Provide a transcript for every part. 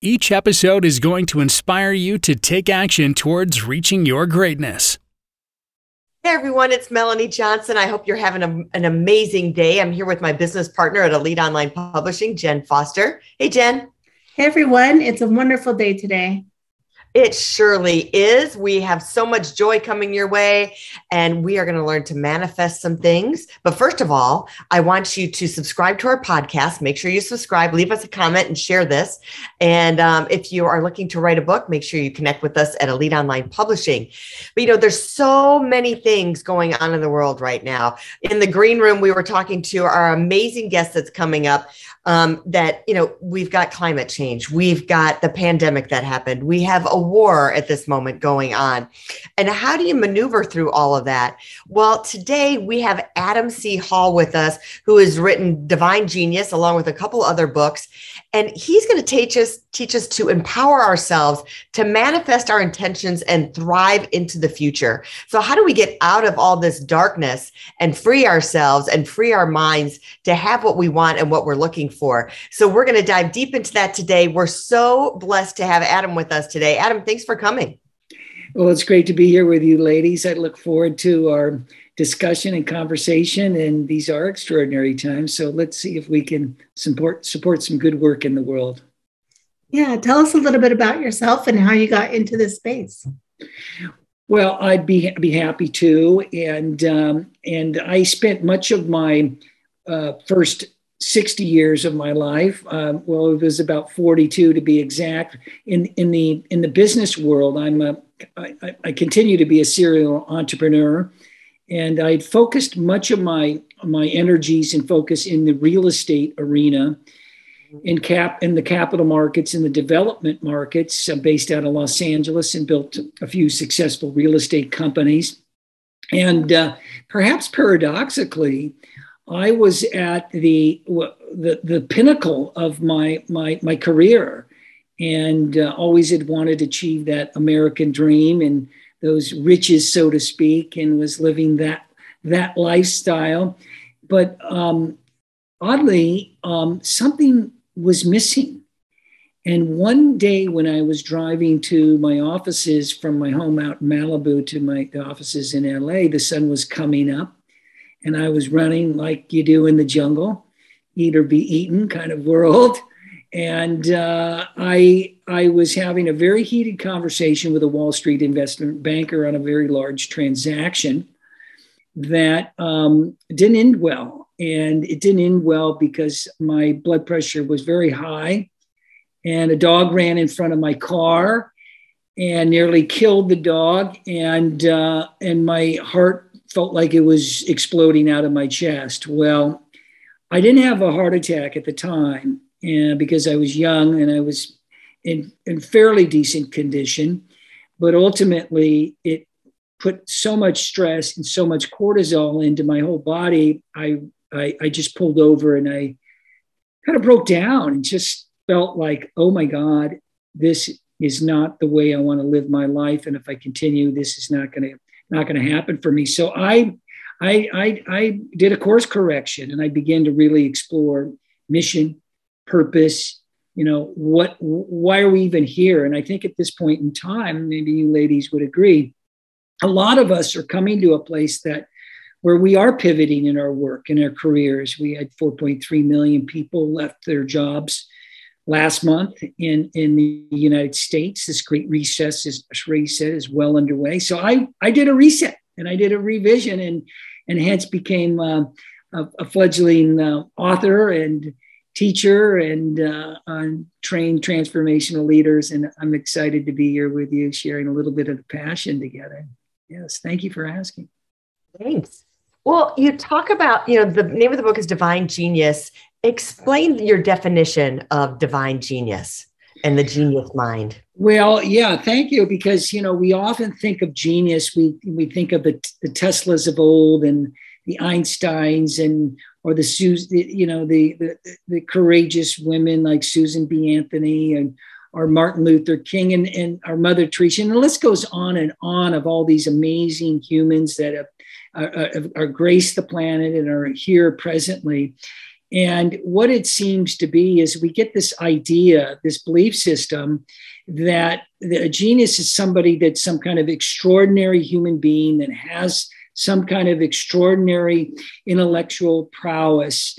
Each episode is going to inspire you to take action towards reaching your greatness. Hey everyone, it's Melanie Johnson. I hope you're having a, an amazing day. I'm here with my business partner at Elite Online Publishing, Jen Foster. Hey, Jen. Hey everyone, it's a wonderful day today. It surely is. We have so much joy coming your way, and we are going to learn to manifest some things. But first of all, I want you to subscribe to our podcast. Make sure you subscribe, leave us a comment, and share this. And um, if you are looking to write a book, make sure you connect with us at Elite Online Publishing. But you know, there's so many things going on in the world right now. In the green room, we were talking to our amazing guest that's coming up um, that you know we've got climate change we've got the pandemic that happened we have a war at this moment going on. And how do you maneuver through all of that? Well today we have adam c. Hall with us who has written divine genius along with a couple other books. And he's going to teach us teach us to empower ourselves to manifest our intentions and thrive into the future. So how do we get out of all this darkness and free ourselves and free our minds to have what we want and what we're looking for so we're going to dive deep into that today we're so blessed to have adam with us today adam thanks for coming well it's great to be here with you ladies i look forward to our discussion and conversation. And these are extraordinary times. So let's see if we can support support some good work in the world. Yeah, tell us a little bit about yourself and how you got into this space. Well, I'd be be happy to, and um, and I spent much of my uh, first 60 years of my life. Um, well, it was about 42 to be exact. In in the in the business world, I'm a I, I continue to be a serial entrepreneur and I'd focused much of my my energies and focus in the real estate arena, in cap in the capital markets, in the development markets, I'm based out of Los Angeles, and built a few successful real estate companies. And uh, perhaps paradoxically, I was at the the, the pinnacle of my my my career, and uh, always had wanted to achieve that American dream and those riches, so to speak, and was living that that lifestyle. But um, oddly, um, something was missing. And one day when I was driving to my offices from my home out in Malibu to my offices in LA, the sun was coming up and I was running like you do in the jungle, eat or be eaten kind of world. And uh, I I was having a very heated conversation with a Wall Street investment banker on a very large transaction that um, didn't end well, and it didn't end well because my blood pressure was very high, and a dog ran in front of my car and nearly killed the dog, and uh, and my heart felt like it was exploding out of my chest. Well, I didn't have a heart attack at the time because I was young and I was in, in fairly decent condition. But ultimately, it put so much stress and so much cortisol into my whole body. I, I, I just pulled over and I kind of broke down and just felt like, oh my God, this is not the way I want to live my life. And if I continue, this is not going to not going to happen for me. So I, I, I, I did a course correction and I began to really explore mission, purpose you know what why are we even here and i think at this point in time maybe you ladies would agree a lot of us are coming to a place that where we are pivoting in our work in our careers we had 4.3 million people left their jobs last month in in the united states this great recess is reset is well underway so i i did a reset and i did a revision and and hence became uh, a, a, fledgling uh, author and teacher and uh, trained transformational leaders. And I'm excited to be here with you, sharing a little bit of the passion together. Yes, thank you for asking. Thanks. Well, you talk about, you know, the name of the book is Divine Genius. Explain your definition of divine genius. and the genius mind. Well, yeah, thank you. Because you know, we often think of genius. We we think of the, the Teslas of old and the Einsteins and or the Susan, you know, the, the the courageous women like Susan B. Anthony and or Martin Luther King and, and our Mother Teresa. And the list goes on and on of all these amazing humans that have, uh, uh, are, are graced the planet and are here presently. And what it seems to be is we get this idea, this belief system that a genius is somebody that's some kind of extraordinary human being that has some kind of extraordinary intellectual prowess.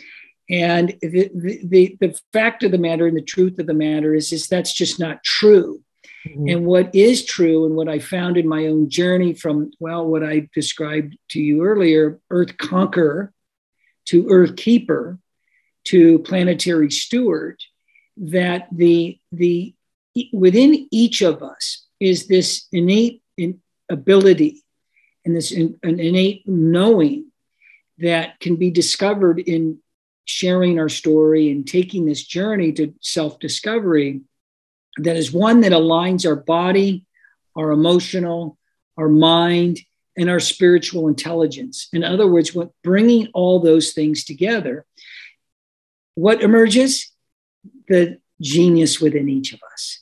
And the, the, the fact of the matter and the truth of the matter is, is that's just not true. Mm-hmm. And what is true, and what I found in my own journey from, well, what I described to you earlier, Earth Conqueror to Earth Keeper to Planetary Steward, that the, the within each of us is this innate ability and this an innate knowing that can be discovered in sharing our story and taking this journey to self discovery that is one that aligns our body, our emotional, our mind, and our spiritual intelligence. In other words, what bringing all those things together, what emerges? The genius within each of us.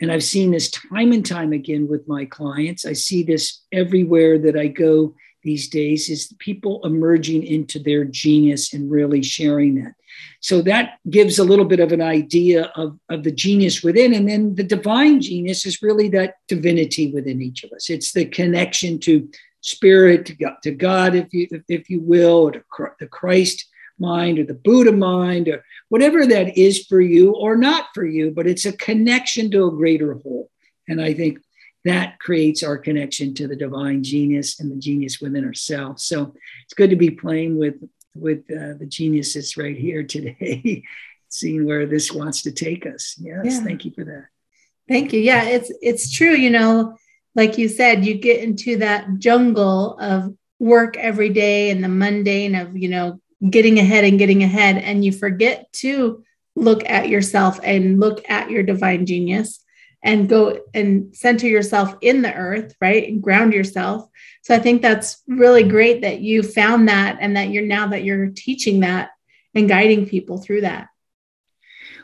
And I've seen this time and time again with my clients. I see this everywhere that I go these days is people emerging into their genius and really sharing that. So that gives a little bit of an idea of, of the genius within. And then the divine genius is really that divinity within each of us. It's the connection to spirit, to God, to God if you if you will, or to the Christ mind or the Buddha mind or whatever that is for you or not for you, but it's a connection to a greater whole. And I think that creates our connection to the divine genius and the genius within ourselves. So it's good to be playing with with uh, the geniuses right here today, seeing where this wants to take us. Yes, yeah. thank you for that. Thank you. Yeah, it's it's true. You know, like you said, you get into that jungle of work every day and the mundane of you know getting ahead and getting ahead. And you forget to look at yourself and look at your divine genius and go and center yourself in the earth right? And ground yourself. So i think that's really great that you found that and that you're now that you're teaching that and guiding people through that.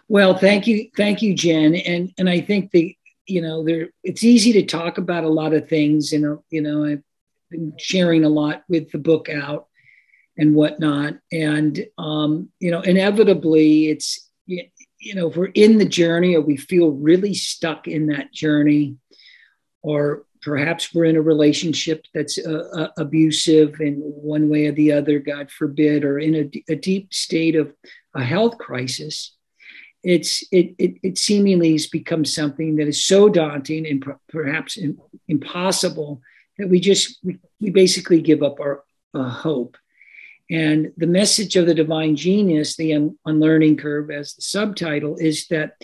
Well thank you thank you jen. And and i think the you know there it's easy to talk about a lot of things you know, you know i've been sharing a lot with the book out and whatnot. And, um, you know, inevitably it's, you know, if we're in the journey or we feel really stuck in that journey, or perhaps we're in a relationship that's uh, uh, abusive in one way or the other, God forbid, or in a, a deep state of a health crisis, it's it, it, it seemingly has become something that is so daunting and perhaps impossible that we just we, we basically give up our uh, hope and the message of the divine genius, the un- unlearning curve, as the subtitle, is that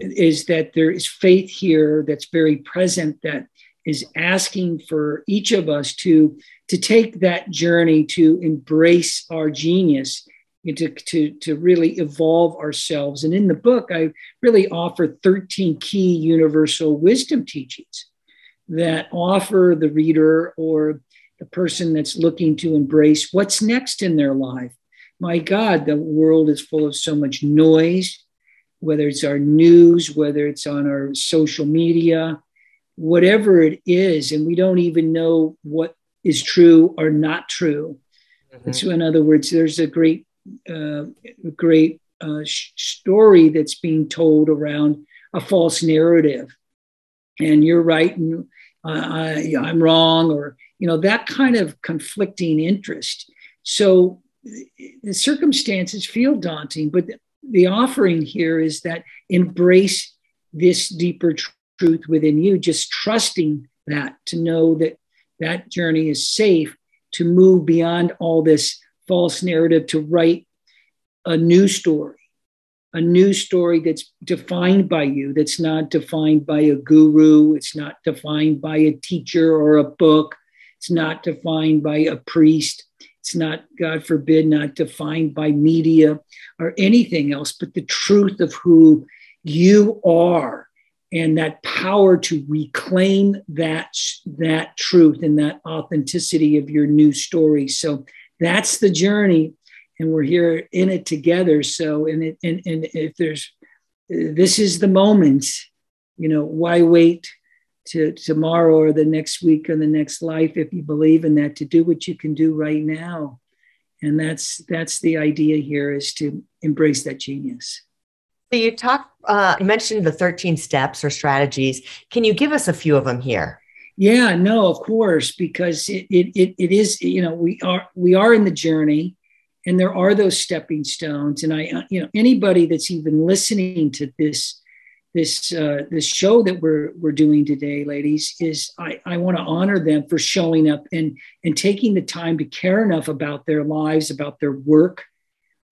is that there is faith here that's very present that is asking for each of us to to take that journey to embrace our genius to, to, to really evolve ourselves. And in the book, I really offer 13 key universal wisdom teachings that offer the reader or the person that's looking to embrace what's next in their life. My God, the world is full of so much noise, whether it's our news, whether it's on our social media, whatever it is, and we don't even know what is true or not true. Mm-hmm. So, in other words, there's a great, uh, great uh, sh- story that's being told around a false narrative, and you're right, and uh, I, I'm wrong, or you know, that kind of conflicting interest. So the circumstances feel daunting, but the offering here is that embrace this deeper tr- truth within you, just trusting that to know that that journey is safe to move beyond all this false narrative to write a new story a new story that's defined by you that's not defined by a guru it's not defined by a teacher or a book it's not defined by a priest. It's not, God forbid, not defined by media or anything else, but the truth of who you are and that power to reclaim that that truth and that authenticity of your new story. So that's the journey and we're here in it together. So and it and, and if there's this is the moment you know why wait to tomorrow or the next week or the next life if you believe in that to do what you can do right now and that's that's the idea here is to embrace that genius so you talked, uh, you mentioned the 13 steps or strategies. Can you give us a few of them here? Yeah, no, of course, because it, it, it, it is, you know, we are, we are in the journey and there are those stepping stones. And I, you know, anybody that's even listening to this, this, uh, this show that we're, we're doing today, ladies, is I, I want to honor them for showing up and, and taking the time to care enough about their lives, about their work,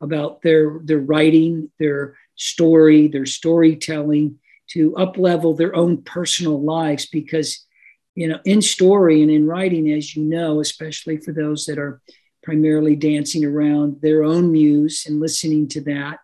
about their, their writing, their, story, their storytelling to uplevel their own personal lives because you know in story and in writing as you know especially for those that are primarily dancing around their own muse and listening to that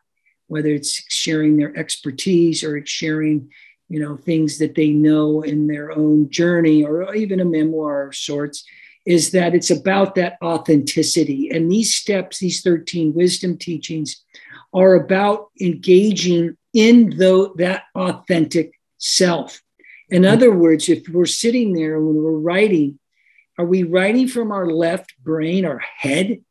whether it's sharing their expertise or sharing you know things that they know in their own journey or even a memoir of sorts is that it's about that authenticity and these steps these 13 wisdom teachings are about engaging in the, that authentic self. In mm-hmm. other words, if we're sitting there when we're writing, are we writing from our left brain, our head?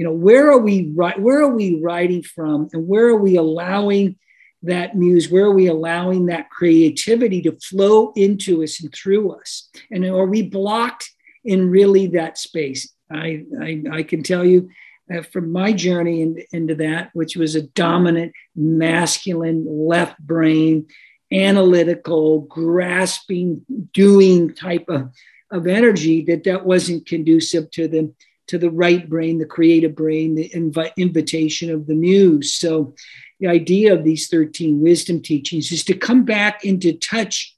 You know, where are we where are we writing from and where are we allowing that muse, where are we allowing that creativity to flow into us and through us? And are we blocked in really that space? I, I, I can tell you uh, from my journey in, into that, which was a dominant, masculine, left brain, analytical, grasping, doing type of, of energy, that that wasn't conducive to the to the right brain, the creative brain, the invi- invitation of the muse. So, the idea of these 13 wisdom teachings is to come back into touch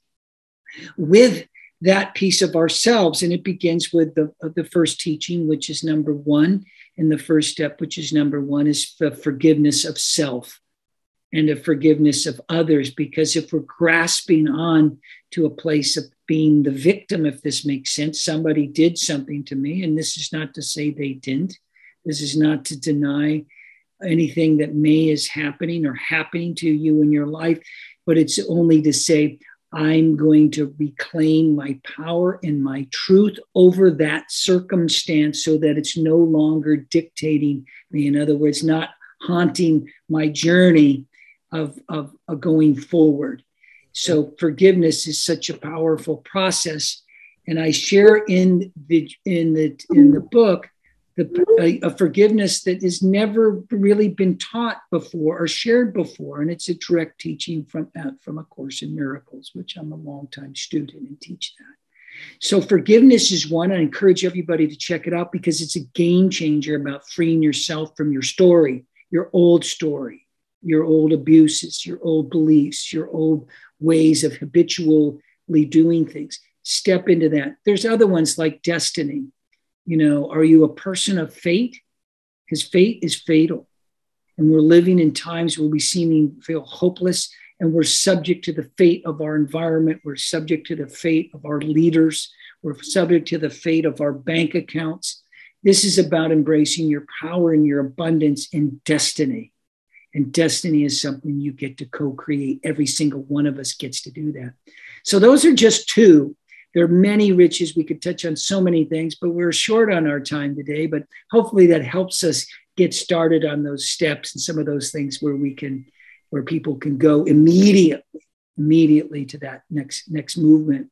with that piece of ourselves. And it begins with the, uh, the first teaching, which is number one, in the first step, which is number one, is the forgiveness of self and the forgiveness of others. Because if we're grasping on to a place of being the victim, if this makes sense, somebody did something to me, and this is not to say they didn't, this is not to deny anything that may is happening or happening to you in your life, but it's only to say, I'm going to reclaim my power and my truth over that circumstance so that it's no longer dictating me. In other words, not haunting my journey of, of, of going forward. So forgiveness is such a powerful process. And I share in the in the in the book the, a, a, forgiveness that has never really been taught before or shared before. And it's a direct teaching from, uh, from A Course in Miracles, which I'm a longtime student and teach that. So, forgiveness is one. I encourage everybody to check it out because it's a game changer about freeing yourself from your story, your old story, your old abuses, your old beliefs, your old ways of habitually doing things. Step into that. There's other ones like destiny you know, are you a person of fate? Because fate is fatal. And we're living in times where we seem feel hopeless and we're subject to the fate of our environment. We're subject to the fate of our leaders. We're subject to the fate of our bank accounts. This is about embracing your power and your abundance in destiny. And destiny is something you get to co create. Every single one of us gets to do that. So, those are just two there are many riches. We could touch on so many things, but we're short on our time today. But hopefully that helps us get started on those steps and some of those things where we can, where people can go immediately, immediately to that next next movement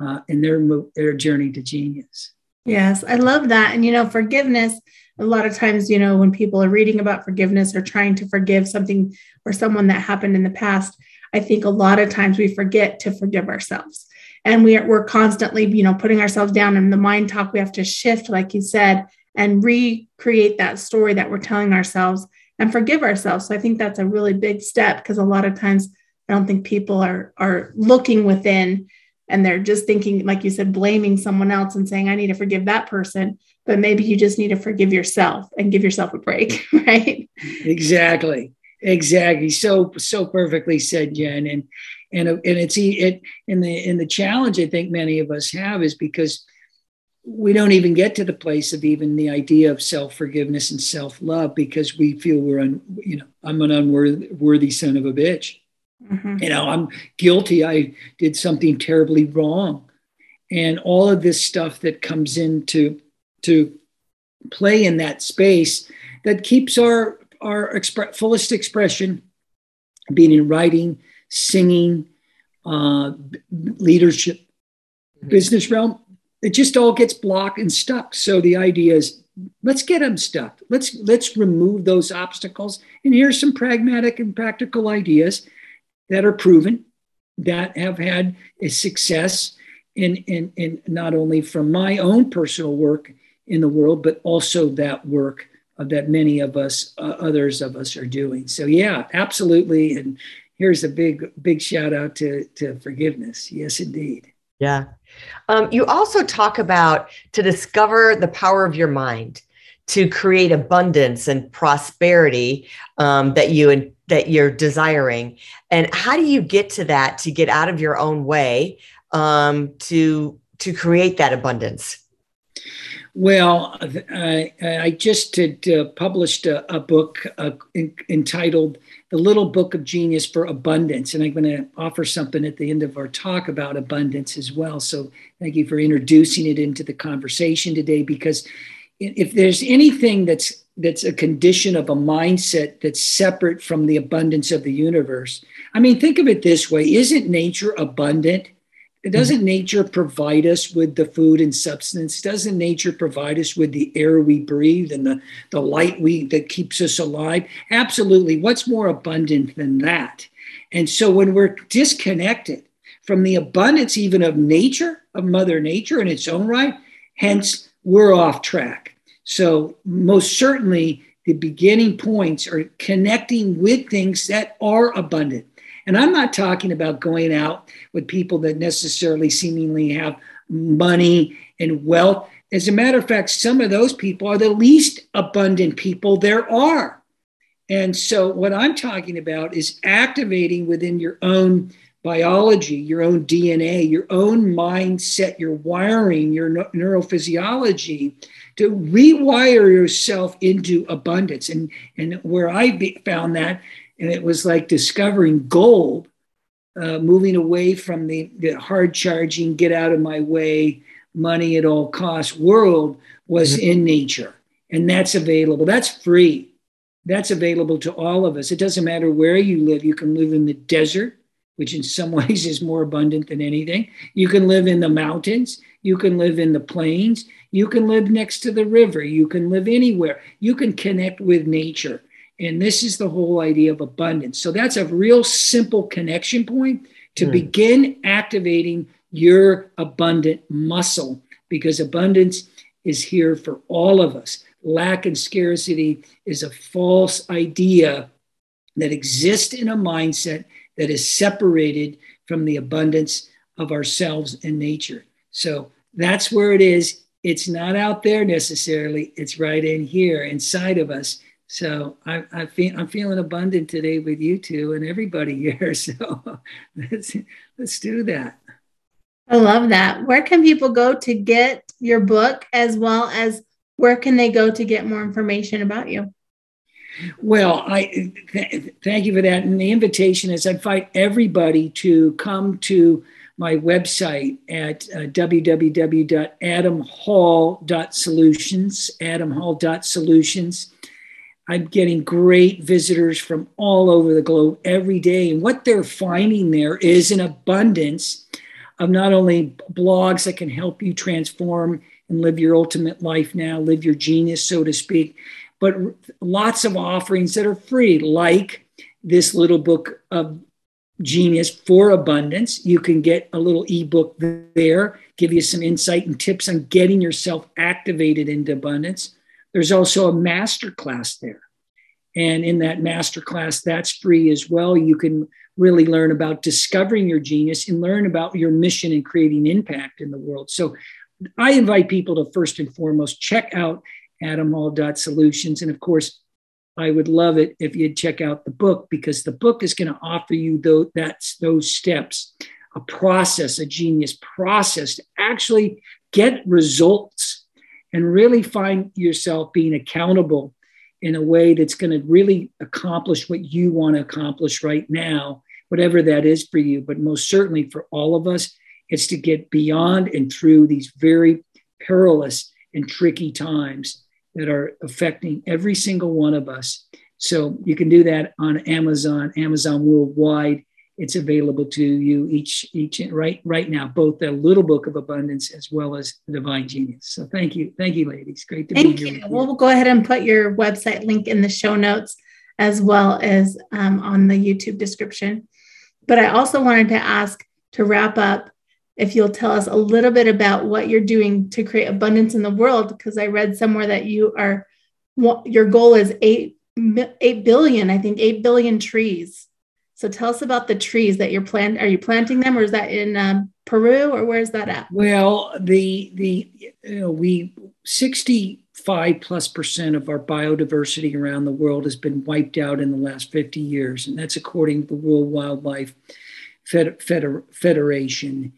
uh, in their their journey to genius. Yes, I love that. And you know, forgiveness. A lot of times, you know, when people are reading about forgiveness or trying to forgive something or someone that happened in the past, I think a lot of times we forget to forgive ourselves and we are, we're constantly you know putting ourselves down in the mind talk we have to shift like you said and recreate that story that we're telling ourselves and forgive ourselves so i think that's a really big step because a lot of times i don't think people are are looking within and they're just thinking like you said blaming someone else and saying i need to forgive that person but maybe you just need to forgive yourself and give yourself a break right exactly Exactly. So so perfectly said, Jen. And and and it's it in the in the challenge I think many of us have is because we don't even get to the place of even the idea of self forgiveness and self love because we feel we're un, you know I'm an unworthy son of a bitch. Mm-hmm. You know I'm guilty. I did something terribly wrong, and all of this stuff that comes into to play in that space that keeps our our expre- fullest expression being in writing, singing, uh, leadership, mm-hmm. business realm it just all gets blocked and stuck. So the idea is let's get them stuck. Let's let's remove those obstacles. And here's some pragmatic and practical ideas that are proven that have had a success in, in, in not only from my own personal work in the world, but also that work that many of us, uh, others of us are doing. So yeah, absolutely. And here's a big, big shout out to, to forgiveness. Yes, indeed. Yeah. Um, you also talk about to discover the power of your mind to create abundance and prosperity um, that you that you're desiring. And how do you get to that to get out of your own way um, to to create that abundance? Well, I, I just had, uh, published a, a book uh, in, entitled The Little Book of Genius for Abundance. And I'm going to offer something at the end of our talk about abundance as well. So thank you for introducing it into the conversation today, because if there's anything that's that's a condition of a mindset that's separate from the abundance of the universe. I mean, think of it this way Isn't nature abundant? Doesn't mm-hmm. nature provide us with the food and substance? Doesn't nature provide us with the air we breathe and the, the light we that keeps us alive? Absolutely. What's more abundant than that? And so when we're disconnected from the abundance even of nature, of Mother Nature in its own right, hence we're off track. So most certainly the beginning points are connecting with things that are abundant. And I'm not talking about going out with people that necessarily seemingly have money and wealth. As a matter of fact, some of those people are the least abundant people there are. And so, what I'm talking about is activating within your own biology, your own DNA, your own mindset, your wiring, your neurophysiology to rewire yourself into abundance. And, and where I found that and it was like discovering gold, uh, moving away from the, the hard charging, get out of my way, money at all costs world was mm-hmm. in nature. And that's available. That's free. That's available to all of us. It doesn't matter where you live. You can live in the desert, which in some ways is more abundant than anything. You can live in the mountains. You can live in the plains. You can live next to the river. You can live anywhere. You can connect with nature. And this is the whole idea of abundance. So that's a real simple connection point to mm. begin activating your abundant muscle because abundance is here for all of us. Lack and scarcity is a false idea that exists in a mindset that is separated from the abundance of ourselves and nature. So that's where it is. It's not out there necessarily, it's right in here inside of us. So I, I feel I'm feeling abundant today with you two and everybody here. So let's let's do that. I love that. Where can people go to get your book, as well as where can they go to get more information about you? Well, I th- thank you for that. And the invitation is I invite everybody to come to my website at uh, www.adamhall.solutions, adamhall.solutions. I'm getting great visitors from all over the globe every day. And what they're finding there is an abundance of not only blogs that can help you transform and live your ultimate life now, live your genius, so to speak, but lots of offerings that are free, like this little book of genius for abundance. You can get a little ebook there, give you some insight and tips on getting yourself activated into abundance. There's also a master class there. And in that master class, that's free as well. You can really learn about discovering your genius and learn about your mission and creating impact in the world. So I invite people to first and foremost check out adamhall.solutions. And of course, I would love it if you'd check out the book because the book is going to offer you those, that's, those steps, a process, a genius process to actually get results and really find yourself being accountable in a way that's going to really accomplish what you want to accomplish right now, whatever that is for you. But most certainly for all of us, it's to get beyond and through these very perilous and tricky times that are affecting every single one of us. So you can do that on Amazon, Amazon worldwide. It's available to you each each right right now, both the Little Book of Abundance as well as the Divine Genius. So thank you, thank you, ladies. Great to thank be here. You. We'll go ahead and put your website link in the show notes as well as um, on the YouTube description. But I also wanted to ask to wrap up if you'll tell us a little bit about what you're doing to create abundance in the world because i read somewhere that you are your goal is 8 8 billion i think 8 billion trees. So tell us about the trees that you're plant are you planting them or is that in um, peru or where's that at? Well the the you know we 65 plus percent of our biodiversity around the world has been wiped out in the last 50 years and that's according to the world wildlife federation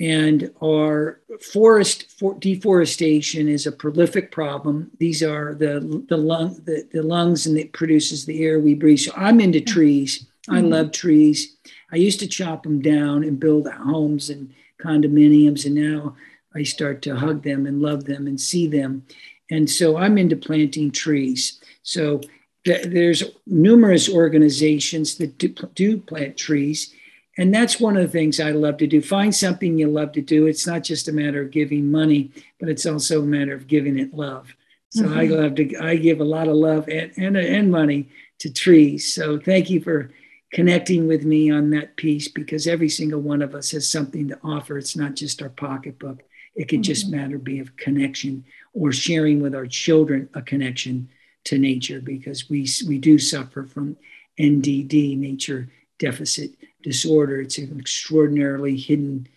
and our forest for deforestation is a prolific problem. These are the the lung the, the lungs and it produces the air we breathe. So I'm into trees. Mm-hmm. I love trees. I used to chop them down and build homes and condominiums, and now I start to hug them and love them and see them. And so I'm into planting trees. So th- there's numerous organizations that do, do plant trees and that's one of the things I love to do. Find something you love to do. It's not just a matter of giving money, but it's also a matter of giving it love. So mm-hmm. I love to, I give a lot of love and, and, and money to trees. So thank you for connecting with me on that piece because every single one of us has something to offer. It's not just our pocketbook. It could mm-hmm. just matter be a connection or sharing with our children a connection to nature because we we do suffer from NDD, nature deficit disorder. It's an extraordinarily hidden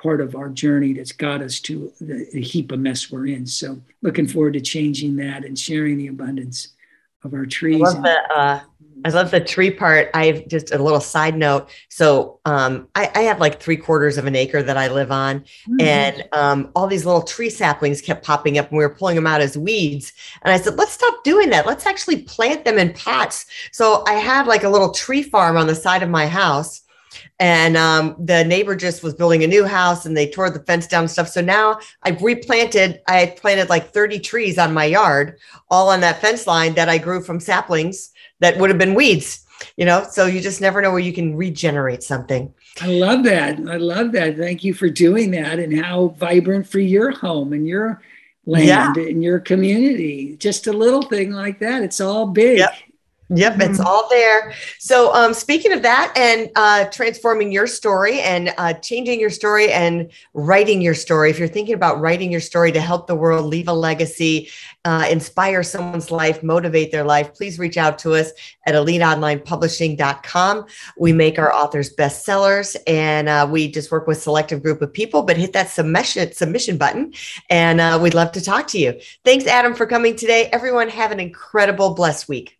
part of our journey that's got us to the, the heap of mess we're in. So looking forward to changing that and sharing the abundance of our trees. I love the, uh, I love the tree part. I've just a little side note. So um, I, I, have like three quarters of an acre that I live on, mm-hmm. and um, all these little tree saplings kept popping up, and we were pulling them out as weeds. And I said, let's stop doing that. Let's actually plant them in pots. So I had like a little tree farm on the side of my house and um, the neighbor just was building a new house and they tore the fence down and stuff. So now i've replanted i planted like 30 trees on my yard all on that fence line that i grew from saplings that would have been weeds you know? So you just never know where you can regenerate something. I love that. I love that. Thank you for doing that and how vibrant for your home and your land yeah. and your community. Just a little thing like that. It's all big. Yep. Yep, mm-hmm. it's all there. So, um, speaking of that, and uh, transforming your story and uh, changing your story and writing your story, if you're thinking about writing your story to help the world, leave a legacy, uh, inspire someone's life, motivate their life, please reach out to us at eliteonlinepublishing.com. We make our authors bestsellers, and uh, we just work with selective group of people. But hit that submission submission button, and uh, we'd love to talk to you. Thanks, Adam, for coming today. Everyone, have an incredible, blessed week.